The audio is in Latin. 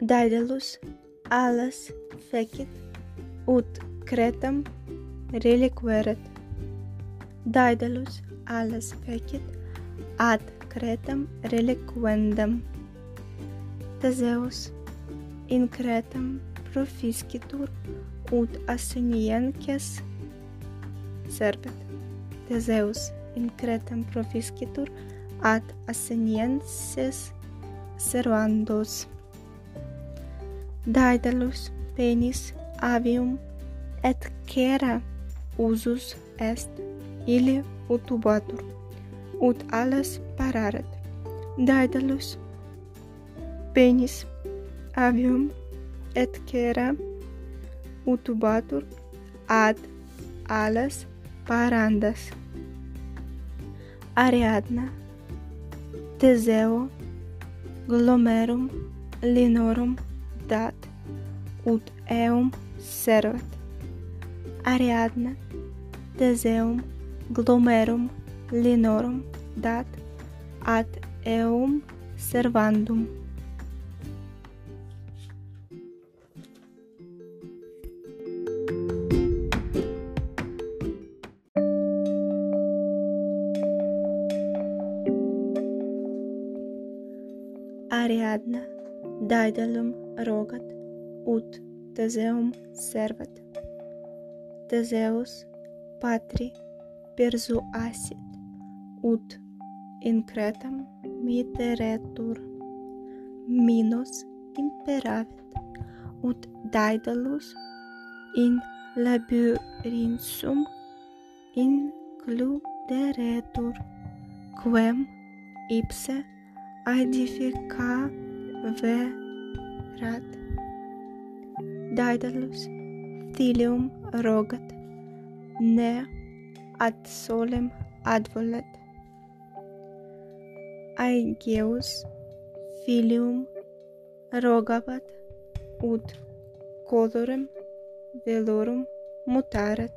Daedalus alas fecit ut Cretam reliqueret. Daedalus alas fecit ad Cretam reliquendam. Theseus in Cretam profiscitur ut asseniences servet. Theseus in Cretam profiscitur ad asseniences servandos. Daedalus, penis, avium, et cera usus est, ili utubatur, ut alas pararet. Daedalus, penis, avium, et cera utubatur, ad alas parandas. Ariadna, Teseo, Glomerum, Linorum, Dat, ut eum servat. Ariadna Teseum glomerum linorum dat ad eum servandum. Ariadna Daedalum rogat ut Teseum servet. Teseus patri persuasit, ut in Cretam miteretur. Minos imperavit, ut Daedalus in labyrinthum includeretur, quem ipse aedifica verat. Daedalus Thilium rogat ne ad solem advolet Aegeus filium rogabat ut codorem velorum mutaret